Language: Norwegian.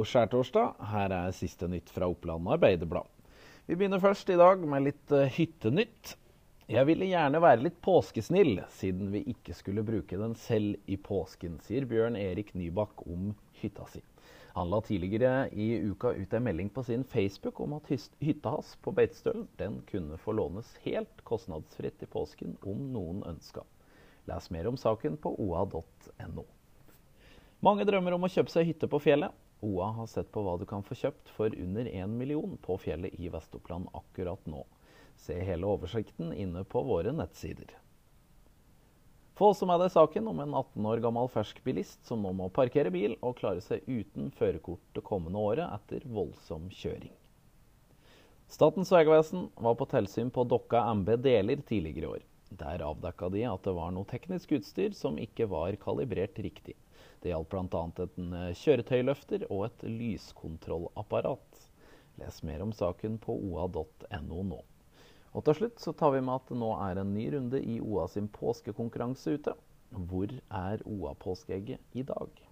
God skjærtorsdag. Her er siste nytt fra Oppland Arbeiderblad. Vi begynner først i dag med litt uh, hyttenytt. Jeg ville gjerne være litt påskesnill, siden vi ikke skulle bruke den selv i påsken, sier Bjørn Erik Nybakk om hytta si. Han la tidligere i uka ut en melding på sin Facebook om at hytta hans på Beitostølen den kunne få lånes helt kostnadsfritt i påsken om noen ønska. Les mer om saken på oa.no. Mange drømmer om å kjøpe seg hytte på fjellet. OA har sett på hva du kan få kjøpt for under 1 million på fjellet i Vest-Oppland akkurat nå. Se hele oversikten inne på våre nettsider. Få også med deg saken om en 18 år gammel fersk bilist som nå må parkere bil og klare seg uten førerkort det kommende året etter voldsom kjøring. Statens vegvesen var på tilsyn på Dokka MB Deler tidligere i år. Der avdekka de at det var noe teknisk utstyr som ikke var kalibrert riktig. Det gjaldt bl.a. en eh, kjøretøyløfter og et lyskontrollapparat. Les mer om saken på oa.no nå. Og til slutt så tar vi med at det nå er en ny runde i OA sin påskekonkurranse ute. Hvor er OA-påskeegget i dag?